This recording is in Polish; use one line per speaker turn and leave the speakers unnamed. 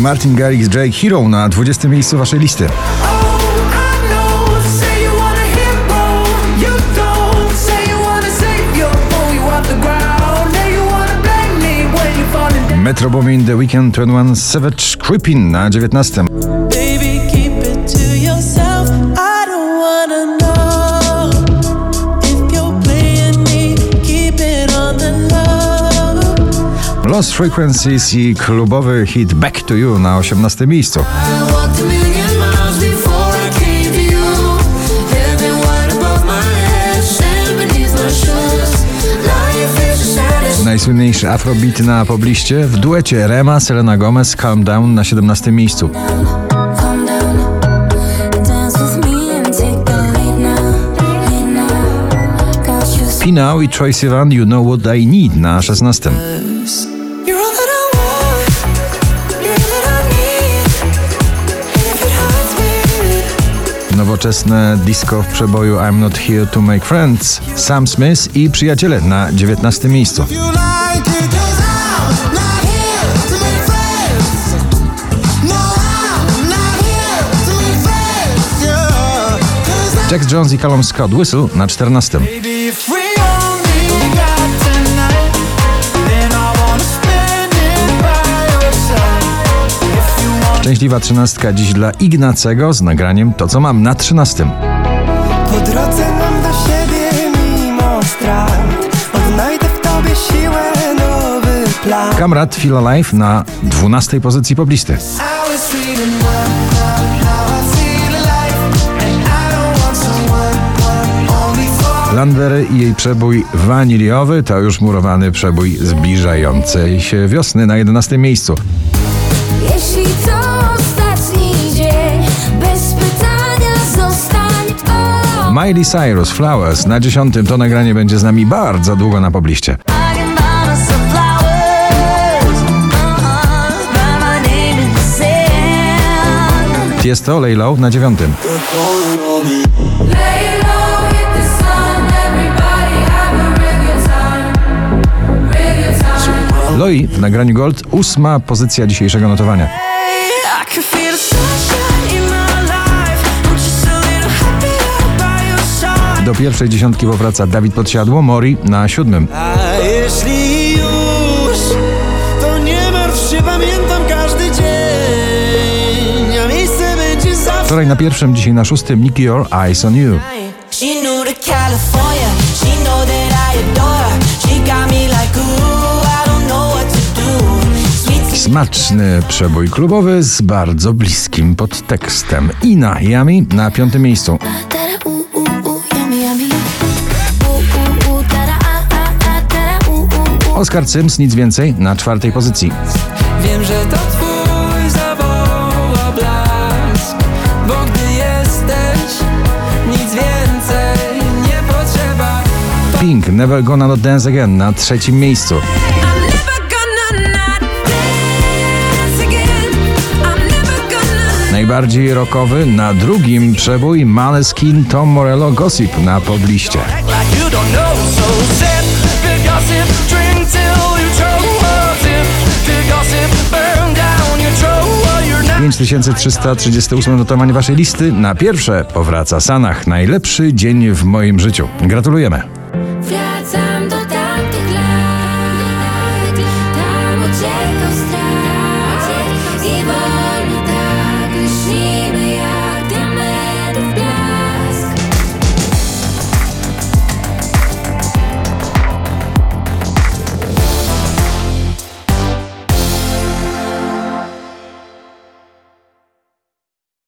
Martin Garrix, Drake Hero na 20 miejscu waszej listy. Metro Boomin The Weekend 21 Savage Creeping na 19. Lost Frequencies i klubowy hit Back to You na 18 miejscu. Najsłynniejszy afrobeat na pobliście w duecie Rema, Selena Gomez, Calm Down na 17 miejscu. Pinał i Troye Sivan You Know What I Need na 16. Nowoczesne disco w przeboju I'm Not Here to Make Friends, Sam Smith i Przyjaciele na 19 miejscu.
No,
Jack Jones i Callum Scott Whistle na 14. Szczęśliwa trzynastka dziś dla Ignacego z nagraniem To co mam na 13.
Po drodze mam do siebie mimo strat Odnajdę w tobie siłę, nowy plan
Kamrat Feel Alive na 12 pozycji poblisty. Landwery i jej przebój waniliowy to już murowany przebój zbliżającej się wiosny na 11 miejscu.
Jeśli
Miley Cyrus Flowers na 10 to nagranie będzie z nami bardzo długo na pobliście.
I can buy myself flowers. Uh-uh, write my name in the sand.
Tiesto Lay Low na 9.
Lay low, hit the sun. Everybody have a real good time. Real good time.
Loi w nagraniu Gold ósma pozycja dzisiejszego notowania. Do pierwszej dziesiątki powraca Dawid Podsiadło, Mori na siódmym.
A jeśli już, to nie martw się, pamiętam każdy dzień A miejsce będzie zawsze
Wczoraj na pierwszym, dzisiaj na szóstym Nicky Your Eyes on You. Smaczny przebój klubowy z bardzo bliskim podtekstem. Ina Yami na piątym miejscu. Oskar Sims, nic więcej, na czwartej pozycji.
Wiem, że to twój zawoła blask, bo gdy jesteś, nic więcej nie potrzeba.
Pink, Never Gonna Not Dance Again na trzecim miejscu. Najbardziej rockowy na drugim przebój Maneskin Tom Morello Gossip na pobliście.
Like you don't know. So sip the gossip, drink till you choke. Sip the gossip, burn down your throat. You're not
5338 notowanie waszej listy. Na pierwsze powraca Sanach. Najlepszy dzień w moim życiu. Gratulujemy.